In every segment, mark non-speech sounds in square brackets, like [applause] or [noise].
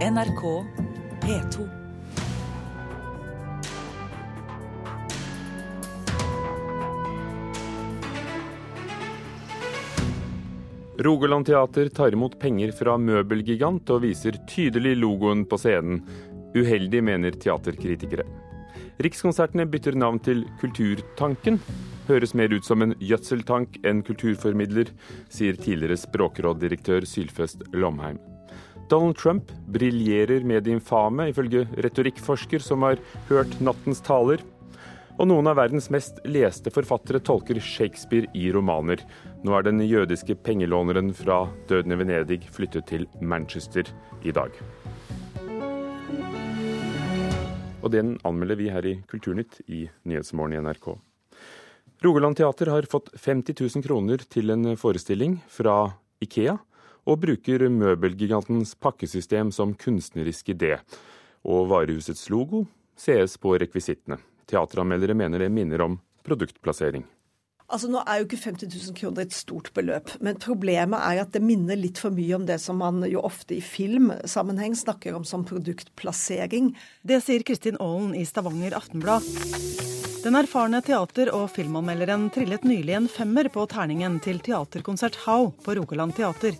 NRK P2. Rogaland Teater tar imot penger fra møbelgigant og viser tydelig logoen på scenen. Uheldig, mener teaterkritikere. Rikskonsertene bytter navn til Kulturtanken. Høres mer ut som en gjødseltank enn kulturformidler, sier tidligere språkråddirektør Sylfest Lomheim. Donald Trump briljerer med det infame, ifølge retorikkforsker som har hørt nattens taler. Og noen av verdens mest leste forfattere tolker Shakespeare i romaner. Nå er den jødiske pengelåneren fra Døden i Venedig flyttet til Manchester i dag. Og den anmelder vi her i Kulturnytt i Nyhetsmorgen i NRK. Rogaland Teater har fått 50 000 kroner til en forestilling fra Ikea, og bruker møbelgigantens pakkesystem som kunstnerisk idé. Og varehusets logo sees på rekvisittene. Teateranmeldere mener det minner om produktplassering. Altså Nå er jo ikke 50 000 kroner et stort beløp, men problemet er at det minner litt for mye om det som man jo ofte i filmsammenheng snakker om som produktplassering. Det sier Kristin Aalen i Stavanger Aftenblad. Den erfarne teater- og filmanmelderen trillet nylig en femmer på terningen til teaterkonsert How på Rogaland Teater.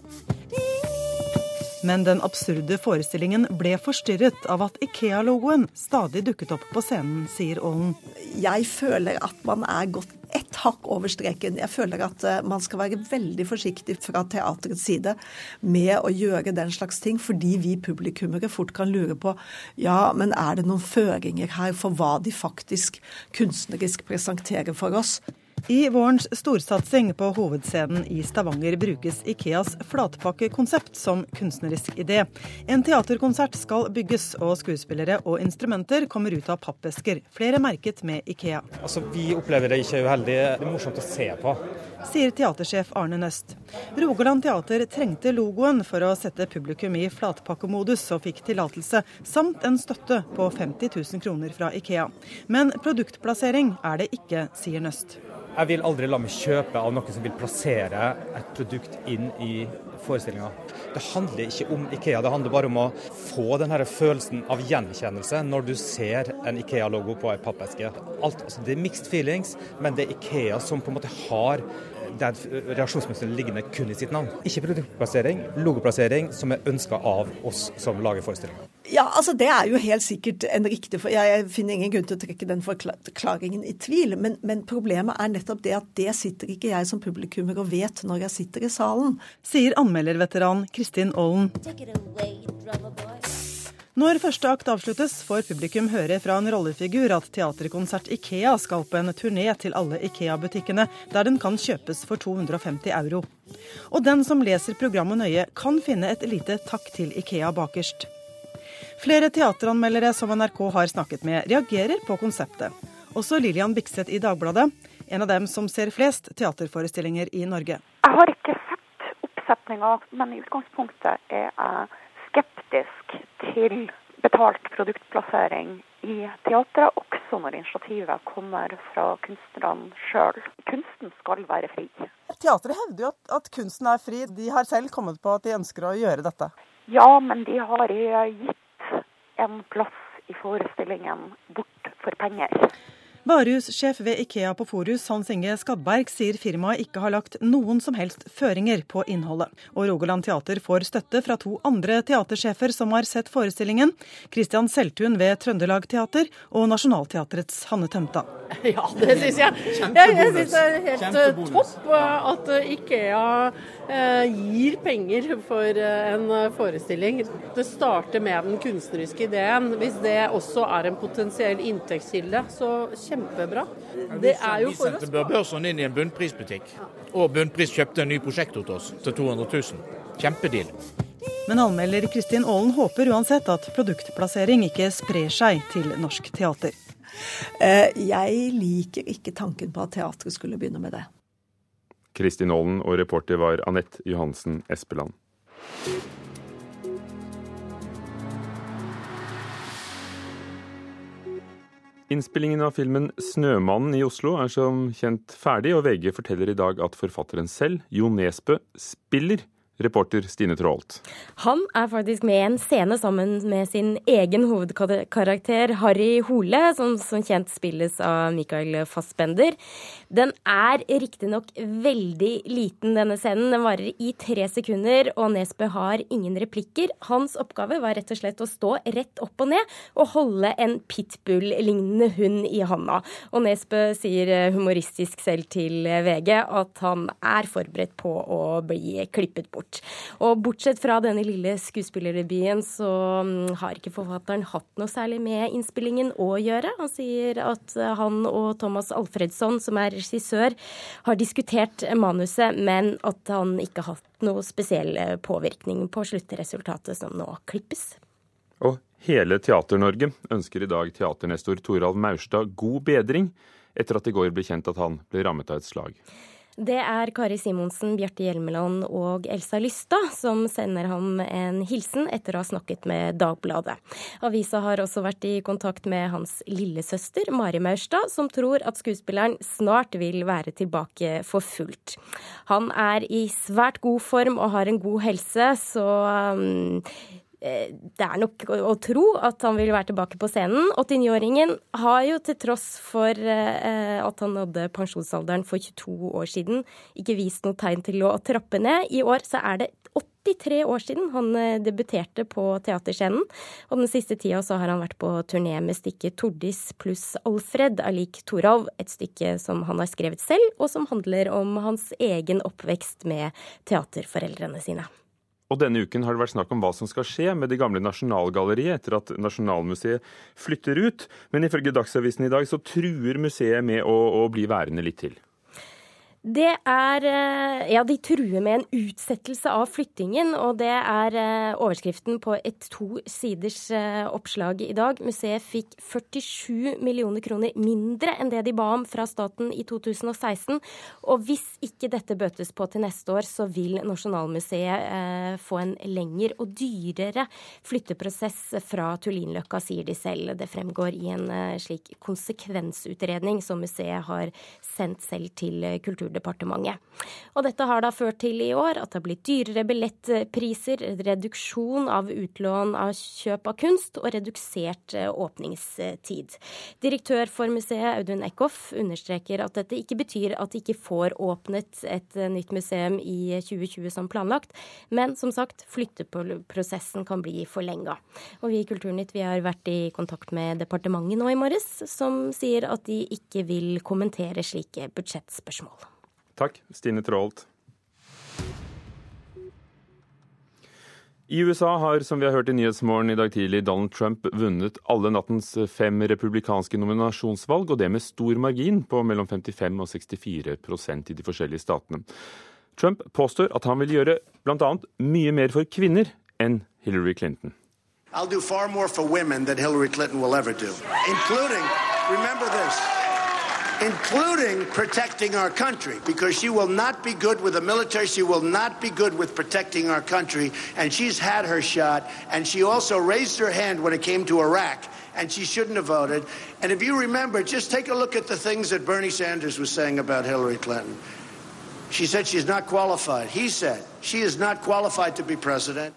Men den absurde forestillingen ble forstyrret av at Ikea-logoen stadig dukket opp på scenen, sier Aalen. Jeg føler at man er gått ett hakk over streken. Jeg føler at eh, man skal være veldig forsiktig fra teaterets side med å gjøre den slags ting, fordi vi publikummere fort kan lure på ja, men er det noen føringer her for hva de faktisk kunstnerisk presenterer for oss? I vårens storsatsing på hovedscenen i Stavanger brukes Ikeas flatpakkekonsept som kunstnerisk idé. En teaterkonsert skal bygges, og skuespillere og instrumenter kommer ut av pappesker, flere merket med Ikea. Altså, Vi opplever det ikke uheldig, det er morsomt å se på. Sier teatersjef Arne Nøst. Rogaland Teater trengte logoen for å sette publikum i flatpakkemodus, og fikk tillatelse, samt en støtte på 50 000 kroner fra Ikea. Men produktplassering er det ikke, sier Nøst. Jeg vil aldri la meg kjøpe av noen som vil plassere et produkt inn i forestillinga. Det handler ikke om Ikea, det handler bare om å få den følelsen av gjenkjennelse når du ser en Ikea-logo på ei pappeske. Alt, altså det er mixed feelings, men det er Ikea som på en måte har den reaksjonsmønsteret liggende kun i sitt navn. Ikke produktplassering, logoplassering som er ønska av oss som lager forestillinga. Ja, altså Det er jo helt sikkert en riktig for Jeg finner ingen grunn til å trekke den forklaringen i tvil. Men, men, problemet er nettopp det at det sitter ikke jeg som publikummer og vet når jeg sitter i salen. Sier anmelderveteran Kristin Ollen. Når første akt avsluttes, får publikum høre fra en rollefigur at teaterkonsert Ikea skal på en turné til alle Ikea-butikkene, der den kan kjøpes for 250 euro. Og den som leser programmet nøye, kan finne et lite takk til Ikea bakerst. Flere teateranmeldere som NRK har snakket med, reagerer på konseptet. Også Lillian Bikseth i Dagbladet, en av dem som ser flest teaterforestillinger i Norge. Jeg har ikke sett oppsetninga, men i utgangspunktet er jeg skeptisk til betalt produktplassering i teatret, også når initiativet kommer fra kunstnerne sjøl. Kunsten skal være fri. Teatret hevder jo at, at, kunsten er fri. De har selv kommet på at de ønsker å gjøre dette. Ja, men de har gitt en plass i forestillingen bort for penger. Varehussjef ved Ikea på Forus, Hans Inge Skadberg, sier firmaet ikke har lagt noen som helst føringer på innholdet. Og Rogaland Teater får støtte fra to andre teatersjefer som har sett forestillingen. Christian Seltun ved Trøndelag Teater og Nationaltheatrets Hanne Tømta. [laughs] Ja, det syns jeg. Jeg, jeg syns det er helt eh, topp eh, at Ikea eh, gir penger for en forestilling. Det starter med den kunstneriske ideen. Hvis det også er en potensiell inntektskilde, så kjempebra. Det er jo for oss. Vi sendte børsen inn i en bunnprisbutikk, og Bunnpris kjøpte en ny prosjekt hos oss til 200 000. Kjempedeal. Men anmelder Kristin Aalen håper uansett at produktplassering ikke sprer seg til norsk teater. Jeg liker ikke tanken på at teatret skulle begynne med det. Kristin Aalen og reporter var Anette Johansen Espeland. Innspillingen av filmen 'Snømannen' i Oslo er som kjent ferdig, og VG forteller i dag at forfatteren selv, Jo Nesbø, spiller Reporter Stine Traalt. Han er faktisk med i en scene sammen med sin egen hovedkarakter Harry Hole, som som kjent spilles av Michael Fassbender. Den er riktignok veldig liten, denne scenen. Den varer i tre sekunder, og Nesbø har ingen replikker. Hans oppgave var rett og slett å stå rett opp og ned og holde en pitbull-lignende hund i handa. Og Nesbø sier humoristisk selv til VG at han er forberedt på å bli klippet bort bort. Og bortsett fra denne lille skuespillerdebuten, så mm, har ikke forfatteren hatt noe særlig med innspillingen å gjøre. Han sier at han og Thomas Alfredsson, som er regissør, har diskutert manuset, men at han ikke har hatt noe spesiell påvirkning på sluttresultatet som nå klippes. Og hele Teater-Norge ønsker i dag teaternestor Toralv Maurstad god bedring etter at i går ble kjent at han ble rammet av et slag. Det er Kari Simonsen, Bjarte Hjelmeland og Elsa Lystad som sender ham en hilsen etter å ha snakket med Dagbladet. Avisa har også vært i kontakt med hans lillesøster Mari Maurstad, som tror at skuespilleren snart vil være tilbake for fullt. Han er i svært god form og har en god helse, så um, det er nok å tro at han vil være tilbake på scenen. 89-åringen har jo til tross for eh, at han nådde pensjonsalderen for 22 år siden, ikke vist noe tegn til å trappe ned. I år så er det 83 år siden han eh, debuterte på teaterscenen. Og den siste tida så har han vært på turné med stykket 'Tordis pluss Alfred' av lik Toralv. Et stykke som han har skrevet selv, og som handler om hans egen oppvekst med teaterforeldrene sine. Og denne uken har det vært snakk om hva som skal skje med det gamle Nasjonalgalleriet etter at Nasjonalmuseet flytter ut. Men ifølge Dagsavisen i dag så truer museet med å, å bli værende litt til. Det er eh, Ja, de truer med en utsettelse av flyttingen, og det er eh, overskriften på et to siders oppslag i dag. Museet fikk 47 millioner kroner mindre enn det de ba om fra staten i 2016. Og hvis ikke dette bøtes på til neste år, så vil Nasjonalmuseet få en lengre og dyrere flytteprosess fra Tullinløkka, sier de selv. Det fremgår i en slik konsekvensutredning som museet har sendt selv til Kulturdepartementet Kulturdepartementet. Og dette har da ført til i år at det har blitt dyrere billettpriser, reduksjon av utlån av kjøp av kunst og redusert eh, åpningstid. Direktør for museet, Audun Eckhoff, understreker at dette ikke betyr at de ikke får åpnet et eh, nytt museum i 2020 som planlagt, men som sagt, flytteprosessen kan bli forlenga. Og vi i Kulturnytt vi har vært i kontakt med departementet nå i morges, som sier at de ikke vil kommentere slike budsjettspørsmål. Takk, Stine Traalt. I USA har, som vi har hørt i Nyhetsmorgen i dag tidlig, Donald Trump vunnet alle nattens fem republikanske nominasjonsvalg, og det med stor margin på mellom 55 og 64% i de forskjellige statene. Trump påstår at han vil gjøre bl.a. mye mer for kvinner enn Hillary Clinton. I'll do far more for women than Hillary Clinton will ever do, including, remember this, including protecting our country, because she will not be good with the military. She will not be good with protecting our country. And she's had her shot. And she also raised her hand when it came to Iraq. And she shouldn't have voted. And if you remember, just take a look at the things that Bernie Sanders was saying about Hillary Clinton. She said she's not qualified. He said she is not qualified to be president.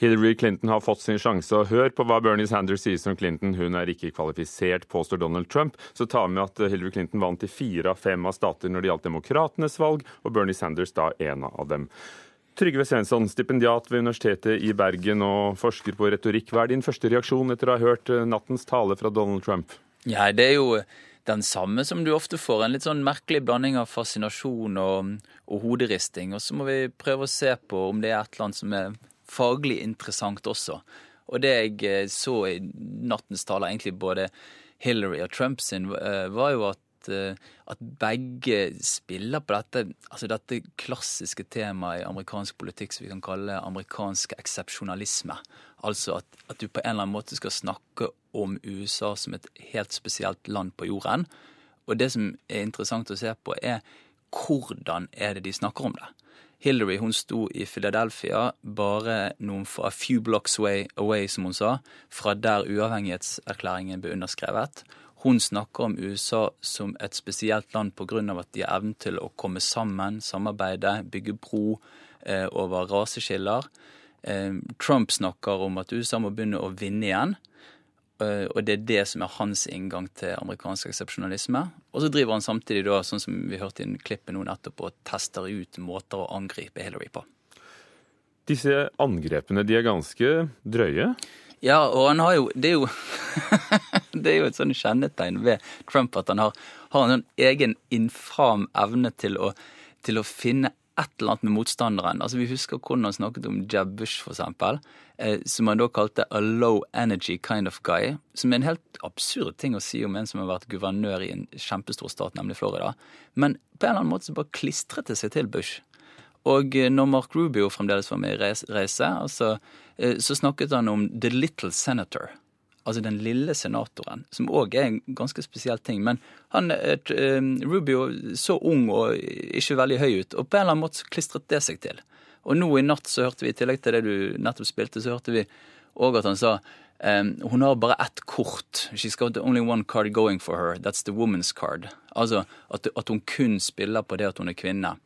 Hillary Clinton har fått sin sjanse, og hør på hva Bernie Sanders sier som Clinton. Hun er ikke kvalifisert, påstår Donald Trump. Så ta med at Hillary Clinton vant i fire av fem av stater når det gjaldt demokratenes valg, og Bernie Sanders da en av dem. Trygve Svensson, stipendiat ved Universitetet i Bergen og forsker på retorikk. Hva er din første reaksjon etter å ha hørt eh, nattens tale fra Donald Trump? Ja, det er jo den samme som du ofte får. En litt sånn merkelig blanding av fascinasjon og, og hoderisting. Og så må vi prøve å se på om det er et eller annet som er faglig interessant også. Og det jeg eh, så i nattens taler, egentlig både Hillary og Trump sin, eh, var jo at, eh, at begge spiller på dette, altså dette klassiske temaet i amerikansk politikk som vi kan kalle amerikansk eksepsjonalisme. Altså at, at, du på en eller annen måte skal snakke om USA som et helt spesielt land på jorden. Og det som er interessant å se på, er hvordan er det de snakker om det. Hillary hun sto i Philadelphia bare noen fra a few blocks away, away, som hun sa, fra der uavhengighetserklæringen ble underskrevet. Hun snakker om USA som et spesielt land pga. at de har evnen til å komme sammen, samarbeide, bygge bro, eh, over raseskiller. Eh, Trump snakker om at USA må begynne å vinne igjen. Eh, og det er det som er hans inngang til amerikansk eksepsjonalisme. Og så driver han samtidig, da, sånn som vi hørte i en klippet nå nettopp, og tester ut måter å angripe Hillary på. Disse angrepene de er ganske drøye? Ja, og han har jo Det er jo, [laughs] det er jo et sånn kjennetegn ved Trump at han har, har en sånn egen infam evne til å, til å finne et eller annet med motstanderen. Altså Vi husker hvordan han snakket om Jeb Bush, eksempel, eh, som han da kalte a low energy kind of guy. Som er en helt absurd ting å si om en som har vært guvernør i en kjempestor stat, nemlig Florida. Men på en eller annen måte så bare klistret det seg til Bush. Og eh, når Mark Rubio fremdeles var med i reise, altså, eh, så snakket han om the little senator altså den lille senatoren, som òg er en ganske spesiell ting. Men han, et, um, Rubio så ung og ikke veldig høy ut, og på en eller annen måte klistret det seg til. Og nå i natt så hørte vi, i tillegg til det du nettopp spilte, så hørte vi òg at han sa um, hun har bare ett kort. She's got only one card going for her. That's the woman's card. Altså at, at hun kun spiller på det at hun er kvinne.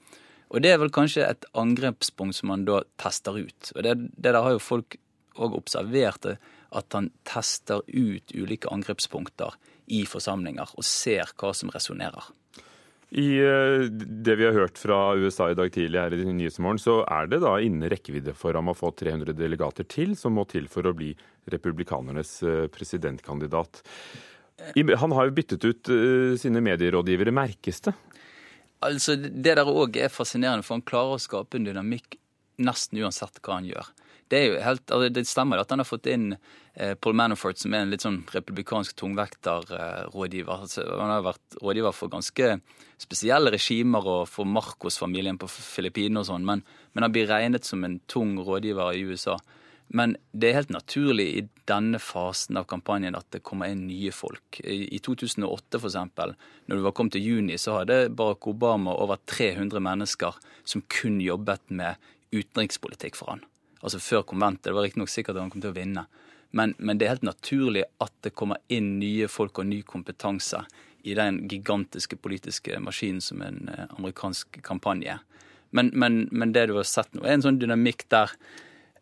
Og det er vel kanskje et angrepspunkt som man da tester ut. Og det, det der har jo folk òg observert. Det at han tester ut ulike angrepspunkter i forsamlinger og ser hva som resonnerer. I eh, det vi har hørt fra USA i dag tidlig her i Nyhetsmorgen, så er det da innen rekkevidde for ham å få 300 delegater til, som må til for å bli republikanernes eh, presidentkandidat. Han har jo byttet ut eh, sine medierådgivere. Merkes det? Altså, Det der òg er fascinerende, for han klarer å skape en dynamikk nesten uansett hva han gjør. Det, helt, altså det stemmer at han har fått inn eh, Paul Manafort, som er en litt sånn republikansk tungvekterrådgiver. Altså, han har vært rådgiver for ganske spesielle regimer og for Marcos-familien på Filippinene og sånn, men, men han blir regnet som en tung rådgiver i USA. Men det er helt naturlig i denne fasen av kampanjen at det kommer inn nye folk. I 2008 f.eks., når det var kommet til juni, så hadde Barack Obama over 300 mennesker som kun jobbet med utenrikspolitikk for han altså før konventet. Det var riktignok sikkert at han kom til å vinne. Men, men, det er helt naturlig at det kommer inn nye folk og ny kompetanse i den gigantiske politiske maskinen som en eh, amerikansk kampanje. Men, men, men, det du har sett nå, er en sånn dynamikk der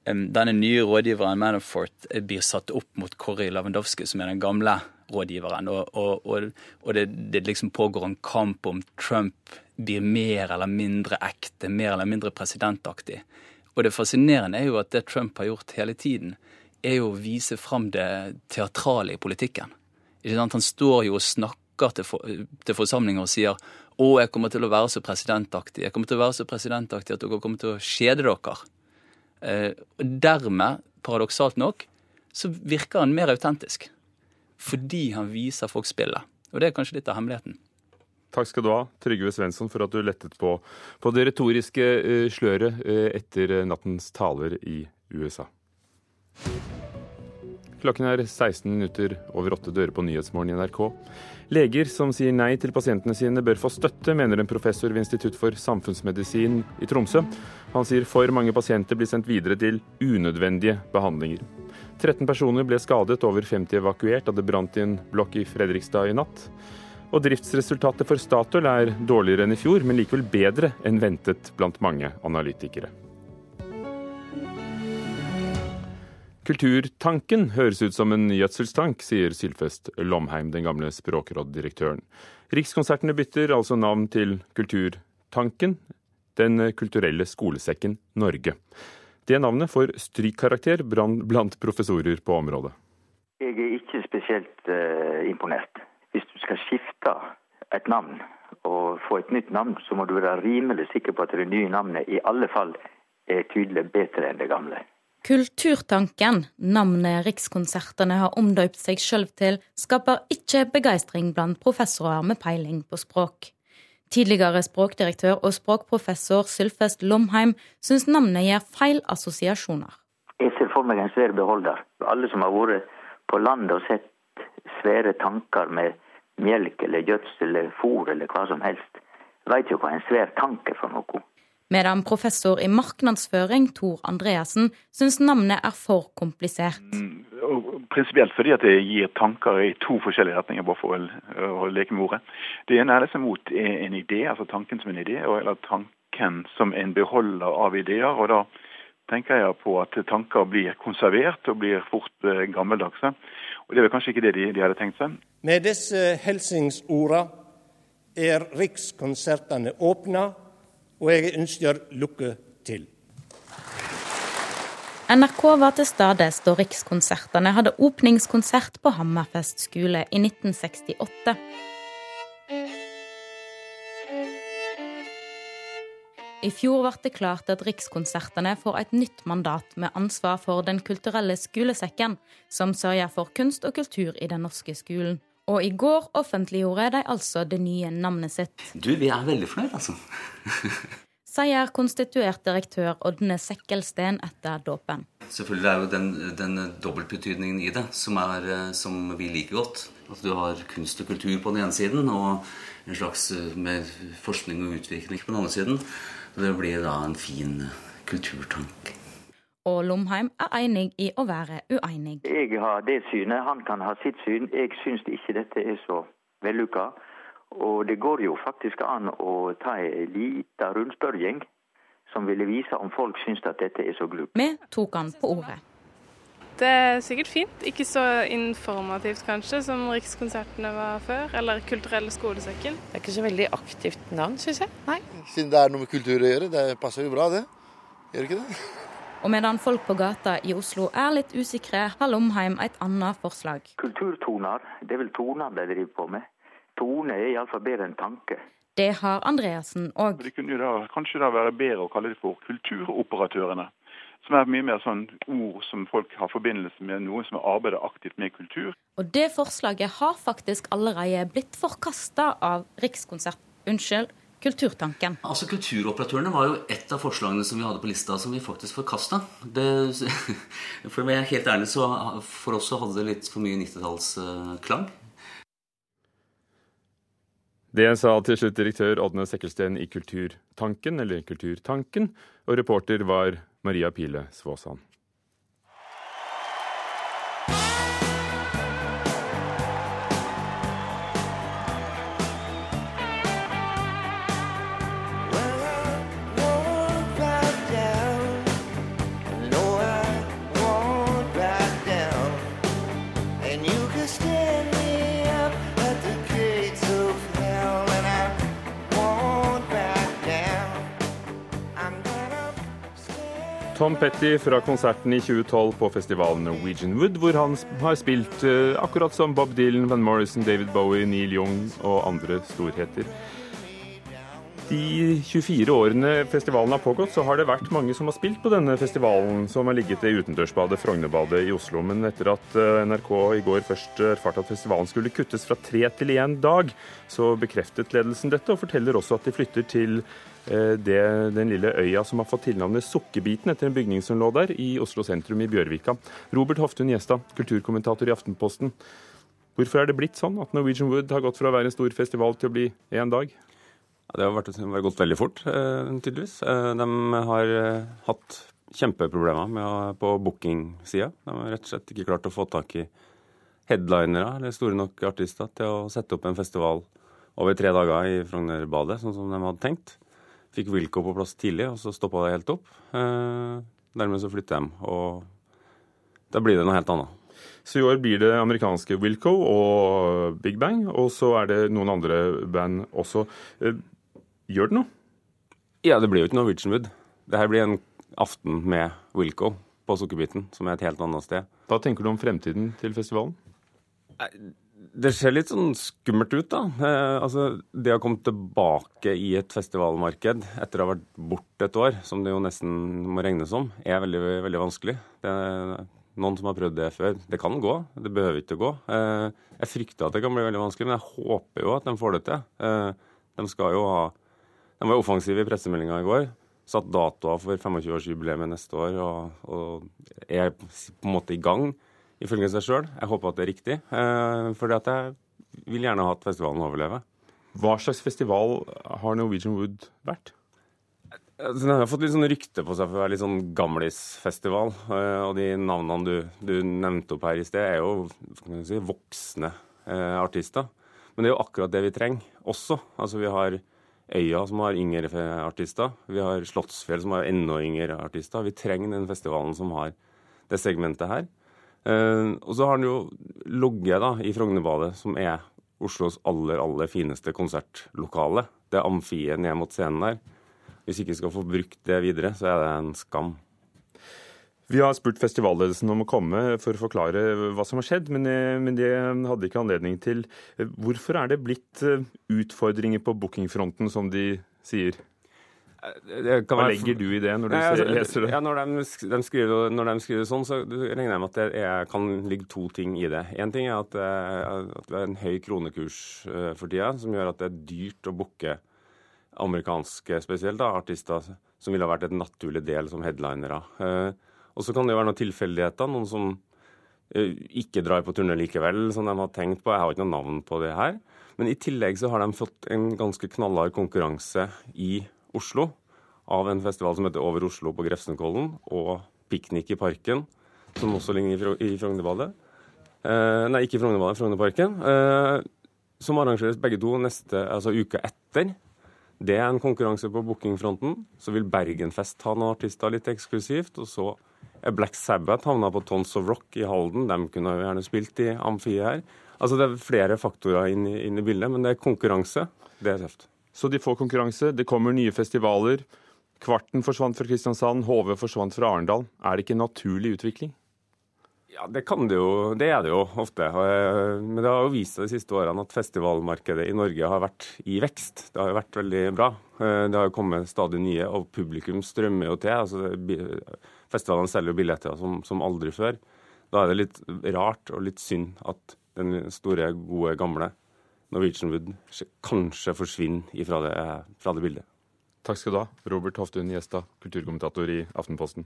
um, denne nye rådgiveren Manafort eh, blir satt opp mot Kori Lavendowski, som er den gamle rådgiveren. Og, og, og, og det, det, liksom pågår en kamp om Trump blir mer eller mindre ekte, mer eller mindre presidentaktig. Og det fascinerende er jo at det Trump har gjort hele tiden, er jo å vise fram det teatrale i politikken. Han står jo og snakker til, for, til forsamlinger og sier å, jeg kommer til å være så presidentaktig. Jeg kommer til å være så presidentaktig at dere kommer til å kjede dere. Eh, dermed, paradoksalt nok, så virker han mer autentisk. Fordi han viser folk spillet. Og det er kanskje litt av hemmeligheten. Takk skal du ha, Trygve Svensson, for at du lettet på, på det retoriske uh, sløret uh, etter nattens taler i USA. Klokken er 16 minutter over åtte dører på Nyhetsmorgen i NRK. Leger som sier nei til pasientene sine bør få støtte, mener en professor ved Institutt for samfunnsmedisin i Tromsø. Han sier for mange pasienter blir sendt videre til unødvendige behandlinger. 13 personer ble skadet, over 50 evakuert da det brant i en blokk i Fredrikstad i natt. Og driftsresultatet for Statoil er dårligere enn i fjor, men likevel bedre enn ventet blant mange analytikere. Kulturtanken høres ut som en gjødselstank, sier Sylfest Lomheim, den gamle språkråddirektøren. Rikskonsertene bytter altså navn til Kulturtanken, Den kulturelle skolesekken Norge. Det navnet får strykkarakter blant professorer på området. Jeg er ikke spesielt uh, imponert hvis du skal skifte et navn og få et nytt navn, så må du være rimelig sikker på at det nye navnet i alle fall er tydelig bedre enn det gamle. Kulturtanken, navnet Rikskonsertene har omdøpt seg sjøl til, skaper ikke begeistring blant professorer med peiling på språk. Tidligere språkdirektør og språkprofessor Sylfest Lomheim syns navnet gir feil assosiasjoner. Jeg ser for meg en svær beholder. Alle som har vært på landet og sett svære tanker med melk eller gjødsel eller fôr eller hva som helst. Veit jo hva en svær tank er for noe. Medan professor i markedsføring Tor Andreassen syns navnet er for komplisert. Mm, prinsipielt fordi at det gir tanker i to forskjellige retninger, bare for å, leke med ordet. Det ene er liksom mot en idé, altså tanken som en idé, eller tanken som en beholder av ideer. og da tenker jeg på at tanker blir konservert og blir fort eh, gammeldagse. Og Det er vel kanskje ikke det de, de hadde tenkt seg. Med disse hilsningsorda er Rikskonsertene åpna, og jeg ønsker lykke til. NRK var til stades da Rikskonsertene hadde åpningskonsert på Hammerfest skole i 1968. I fjor ble det klart at Rikskonsertene får et nytt mandat med ansvar for Den kulturelle skolesekken, som sørger for kunst og kultur i den norske skolen. Og i går offentliggjorde de altså det nye navnet sitt. Du, vi er veldig fornøyd, altså. [laughs] Sier konstituert direktør Ådne Sekkelsten etter dåpen. Selvfølgelig er jo den, den dobbeltbetydningen i det som, er, eh, som vi liker godt. At du har kunst og kultur på den ene siden, og en slags eh, med forskning og utvikling på den andre siden. Det blir da en fin kulturtanke. Og Lomheim er enig i å være uenig. Jeg har det synet, han kan ha sitt syn. Jeg syns ikke dette er så vellykka. Og det går jo faktisk an å ta en liten rundspørring som ville vise om folk syns at dette er så glupt. Vi tok han på ordet. Det er sikkert fint. Ikke så informativt kanskje som Rikskonsertene var før, eller Kulturelle skolesekken. Det er ikke så veldig aktivt navn, syns jeg. Nei. Siden det er noe med kultur å gjøre, det passer jo bra det. Gjør ikke det? Og medan folk på gata i Oslo er litt usikre, har Lomheim et annet forslag. Kulturtoner, det er vel toner de driver på med. Tone er iallfall bedre enn tanke. Det har Andreassen òg. Det kunne jo da, kanskje da være bedre å kalle det for kulturoperatørene. Som er mye mer sånn ord som folk har forbindelse med noen som arbeider aktivt med kultur. Og det forslaget har faktisk allerede blitt forkasta av Rikskonsert... Unnskyld, Kulturtanken. Altså Kulturoperatørene var jo et av forslagene som vi hadde på lista som vi faktisk forkasta. [laughs] For å være helt ærlig, så for oss så hadde det litt for mye 90-tallsklang. Det sa til slutt direktør Ådne Sekkelsten i Kulturtanken, eller Kulturtanken, og reporter var Maria Pile Svåsand. Tom Petty fra konserten i 2012 på festivalen Norwegian Wood, hvor han har spilt uh, akkurat som Bob Dylan, Van Morrison, David Bowie, Neil Young og andre storheter. De 24 årene festivalen har pågått, så har det vært mange som har spilt på denne festivalen, som har ligget i utendørsbadet Frognerbadet i Oslo. Men etter at eh, NRK i går først erfarte at festivalen skulle kuttes fra tre til én dag, så bekreftet ledelsen dette, og forteller også at de flytter til Eh, det, den lille øya som har fått tilnavnet Sukkerbiten etter en bygning som lå der, i Oslo sentrum i Bjørvika. Robert Hoftun Gjestad, kulturkommentator i Aftenposten. Hvorfor er det blitt sånn at Norwegian Wood har gått fra å være en stor festival til å bli én dag? Det har vært, gått veldig fort, eh, tydeligvis. Eh, de har hatt kjempeproblemer med, på booking-sida. De har rett og slett ikke klart å få tak i headlinere eller store nok artister til å sette opp en festival over tre dager i Frognerbadet, sånn som de hadde tenkt. Fikk Wilco på plass tidlig, og så stoppa det helt opp. Eh, dermed så flytter de, og da blir det noe helt annet. Så i år blir det amerikanske Wilco og Big Bang, og så er det noen andre band også. Eh, gjør det noe? Ja, det blir jo ikke Norwegian Wood. Det her blir en aften med Wilco på Sukkerbiten, som er et helt annet sted. Hva tenker du om fremtiden til festivalen? Det ser litt sånn skummelt ut, da. Eh, altså, det å komme tilbake i et festivalmarked etter å ha vært borte et år, som det jo nesten må regnes som, er veldig, veldig vanskelig. Det er noen som har prøvd det før. Det kan gå, det behøver ikke gå. Eh, jeg frykter at det kan bli veldig vanskelig, men jeg håper jo at de får det til. Eh, de skal jo ha De var offensive i pressemeldinga i går. Satt datoer for 25-årsjubileet neste år og, og er på en måte i gang ifølge seg sjøl. Jeg håper at det er riktig, Fordi for jeg vil gjerne ha at festivalen overlever. Hva slags festival har Norwegian Wood vært? Den har fått litt sånn rykte på seg for å være litt sånn gamlisfestival. Eh, og de navnene du, du, nevnte opp her i sted, er jo si, voksne eh, artister. Men det er jo akkurat det vi trenger også. Altså Vi har Øya, som har yngre artister. Vi har Slottsfjell, som har enda yngre artister. Vi trenger den festivalen som har det segmentet her. Uh, og så har han jo logget da, i Frognerbadet, som er Oslos aller, aller fineste konsertlokale. Det amfiet ned mot scenen der. Hvis ikke skal få brukt det videre, så er det en skam. Vi har spurt festivalledelsen om å komme for å forklare hva som har skjedd, men, eh, men det hadde ikke anledning til. Hvorfor er det blitt eh, utfordringer på bookingfronten, som de sier? Hva legger du i det når du Nei, altså, leser det? Ja, når, de, de skriver, når, de, skriver, sånn, så regner jeg med at det er, kan ligge to ting i det. Én ting er at, eh, at det er en høy kronekurs for tida, som gjør at det er dyrt å booke amerikanske spesielt da, artister som ville ha vært et naturlig del som headlinere. Og så kan det jo være noen tilfeldigheter. Noen som ikke drar på turné likevel, som de har tenkt på. Jeg har ikke noe navn på det her. Men i tillegg så har de fått en ganske knallhard konkurranse i Oslo av en festival som heter Over Oslo på Grefsenkollen, og Piknik i Parken, som også ligger i Frognerbadet. Eh, nei, ikke Frognerbadet, Frognerparken. Eh, som arrangeres begge to neste, altså uka etter. Det er en konkurranse på bookingfronten. Så vil Bergenfest ha noen artister litt eksklusivt. Og så er Black Sabbath havna på Tons of Rock i Halden. De kunne jo gjerne spilt i amfiet her. Altså Det er flere faktorer inn inn i bildet, men det er konkurranse. Det er tøft. Så de får konkurranse, det kommer nye festivaler. Kvarten forsvant fra Kristiansand, HV forsvant fra Arendal. Er det ikke en naturlig utvikling? Ja, det kan det jo. Det er det jo ofte. Eh, men det har jo vist seg de siste årene at festivalmarkedet i Norge har vært i vekst. Det har jo vært veldig bra. Eh, det har jo kommet stadig nye, og publikum strømmer jo til. Altså, festivalene selger jo billetter som, som, aldri før. Da er det litt rart og litt synd at den store, gode, gamle Norwegian Wood kanskje forsvinner fra det, fra det bildet. Takk skal du ha, Robert Hoftun Gjestad, kulturkommentator i Aftenposten.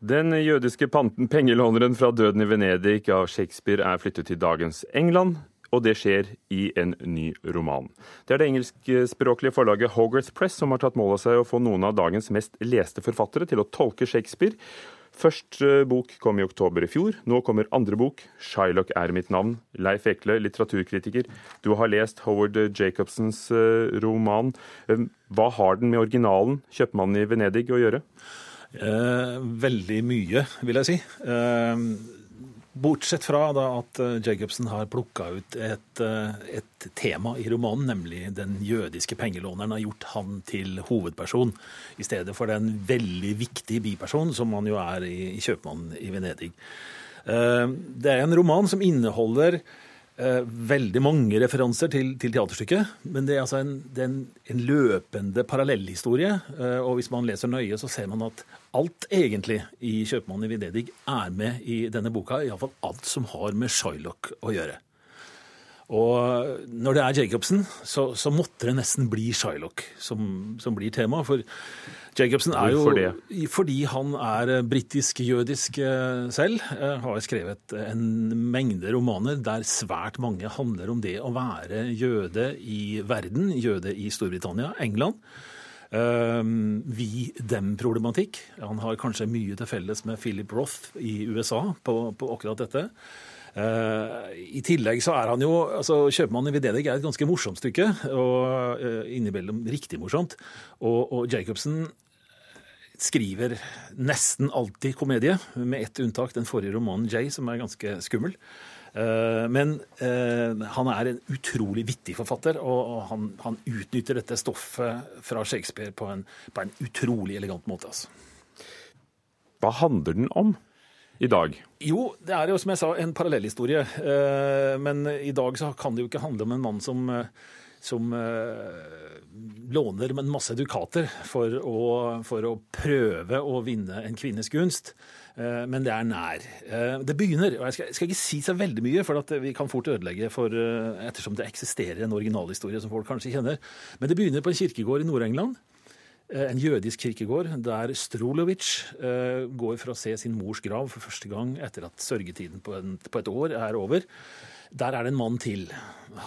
Den jødiske panten pengelåneren fra Døden i Venedig av Shakespeare er flyttet til dagens England, og det skjer i en ny roman. Det er det engelskspråklige forlaget Hogarth Press som har tatt mål av seg å få noen av dagens mest leste forfattere til å tolke Shakespeare. Første bok kom i oktober i fjor. Nå kommer andre bok, 'Shylock er mitt navn'. Leif Ekle, litteraturkritiker. Du har lest Howard Jacobsens eh, roman. Eh, hva har den med originalen, 'Kjøpmannen i Venedig', å gjøre? Eh, veldig mye, vil jeg si. Eh, bortsett fra at eh, Jacobsen har plukka ut et, eh, et, tema i romanen, nemlig den jødiske pengelåneren har gjort han til hovedperson, i stedet for den veldig viktige bipersonen som han jo er i, i 'Kjøpmannen i Venedig'. Eh, det er en roman som inneholder eh, veldig mange referanser til, til, teaterstykket. Men det er altså en, er en, en løpende parallellhistorie. Eh, og hvis man leser nøye, så ser man at alt egentlig i 'Kjøpmannen i Venedig' er med i denne boka. Iallfall alt som har med Shylock å gjøre. Og når det er Jacobsen, så, så måtte det nesten bli Shylock som, som blir tema. For Jacobsen er jo Hvorfor det? Fordi han er britisk-jødisk eh, selv. Eh, har skrevet en mengde romaner der svært mange handler om det å være jøde i verden. Jøde i Storbritannia, England. Um, vi dem-problematikk. Han har kanskje mye til felles med Philip Roth i USA på, på akkurat dette. Uh, I tillegg så er han jo altså 'Kjøpmannen i Venedig' er et ganske morsomt stykke, og uh, innimellom riktig morsomt. Og, og, Jacobsen skriver nesten alltid komedie, med ett unntak, den forrige romanen 'Jay', som er ganske skummel. Uh, men han er en utrolig vittig forfatter, og han, han, utnytter dette stoffet fra Shakespeare på en, på en utrolig elegant måte. Altså. Hva handler den om? I dag? Jo, det er jo som jeg sa en parallellhistorie. Eh, men i dag så kan det jo ikke handle om en mann som, eh, som eh, låner en masse dukater for å, for å prøve å vinne en kvinnes gunst. Men det er nær. Det begynner, og jeg skal, skal ikke si så veldig mye, for vi kan fort ødelegge for, ettersom det eksisterer en originalhistorie som folk kanskje kjenner. Men det begynner på en kirkegård i Nord-England. Eh, en jødisk kirkegård der Strolovic eh, går for å se sin mors grav for første gang etter at sørgetiden på, et år er over. Der er det en mann til.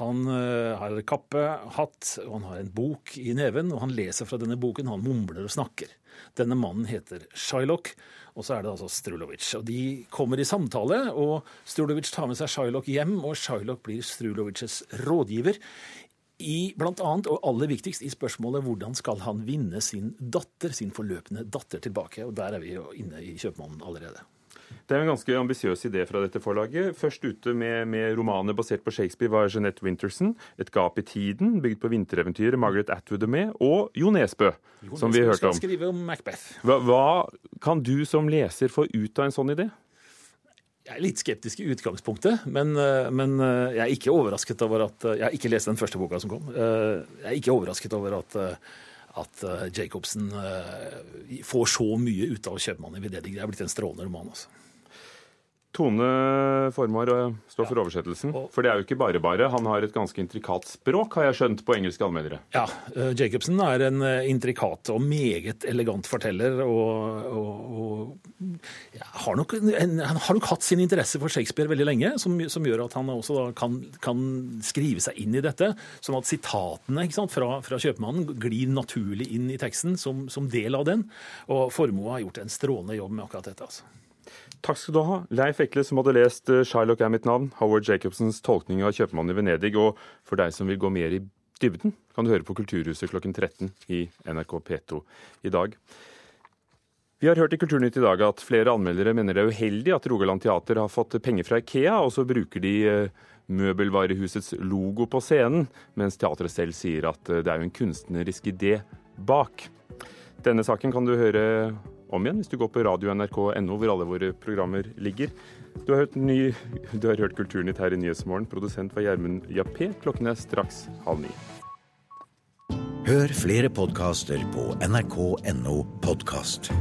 Han uh, har kappe, hatt, og han har en bok i neven, og han leser fra denne boken. Han mumler og snakker. Denne mannen heter Shylock, og så er det altså Strulovic. Og De kommer i samtale, og Strulovic tar med seg Shylock hjem, og Shylock blir Strulovics rådgiver. I blant annet, og aller viktigst, i spørsmålet hvordan skal han vinne sin datter, sin forløpende datter tilbake. Og der er vi jo inne i kjøpmannen allerede. Det er en ganske ambisiøs idé fra dette forlaget. Først ute med, med romaner basert på Shakespeare var Jeanette Winterson, 'Et gap i tiden', bygd på vintereventyret Margaret Atwood er med, og Jo Nesbø, Jo som vi Nesbø hørte om. skal skrive om Macbeth. Hva, hva kan du som leser få ut av en sånn idé? Jeg er litt skeptisk i utgangspunktet, men, eh, men jeg er ikke overrasket over at Jeg har ikke lest den første boka som kom. Eh, Jeg er ikke overrasket over at, eh, at Jacobsen får så mye ut av 'Kjøpmannen i Venedig'. Det er blitt en strålende roman. altså. Tone Formar eh, står for oversettelsen. For det er jo ikke bare bare. Han har et ganske intrikat språk, har jeg skjønt på engelske allmennere. Ja, eh, Jacobsen er en eh, intrikat og meget elegant forteller. og, og, og har nok, en, Han har nok hatt sin interesse for Shakespeare veldig lenge, som, som gjør at han også da kan, kan, skrive seg inn i dette. Sånn at sitatene ikke sant, fra, fra kjøpmannen glir naturlig inn i teksten som, som del av den. Og Formoe har gjort en strålende jobb med akkurat dette. altså. Takk skal du ha, Leif Ekle, som hadde lest eh, 'Shylock er mitt navn', Howard Jacobsens tolkning av 'Kjøpmannen i Venedig'. Og for deg som vil gå mer i dybden, kan du høre på Kulturhuset klokken 13 i NRK P2 i dag. Vi har hørt i Kulturnytt i dag at flere anmeldere mener det er uheldig at Rogaland Teater har fått penger fra Ikea, og så bruker de eh, møbelvarehusets logo på scenen, mens teatret selv sier at eh, det er jo en kunstnerisk idé bak. Denne saken kan du høre om igjen hvis du går på radio.nrk.no, hvor alle våre programmer ligger. Du har hørt, ny, du har hørt Kulturnytt her i Nyhetsmorgen. Produsent var Gjermund Jappé. Klokken er straks halv ni. Hør flere podkaster på nrk.no podkast.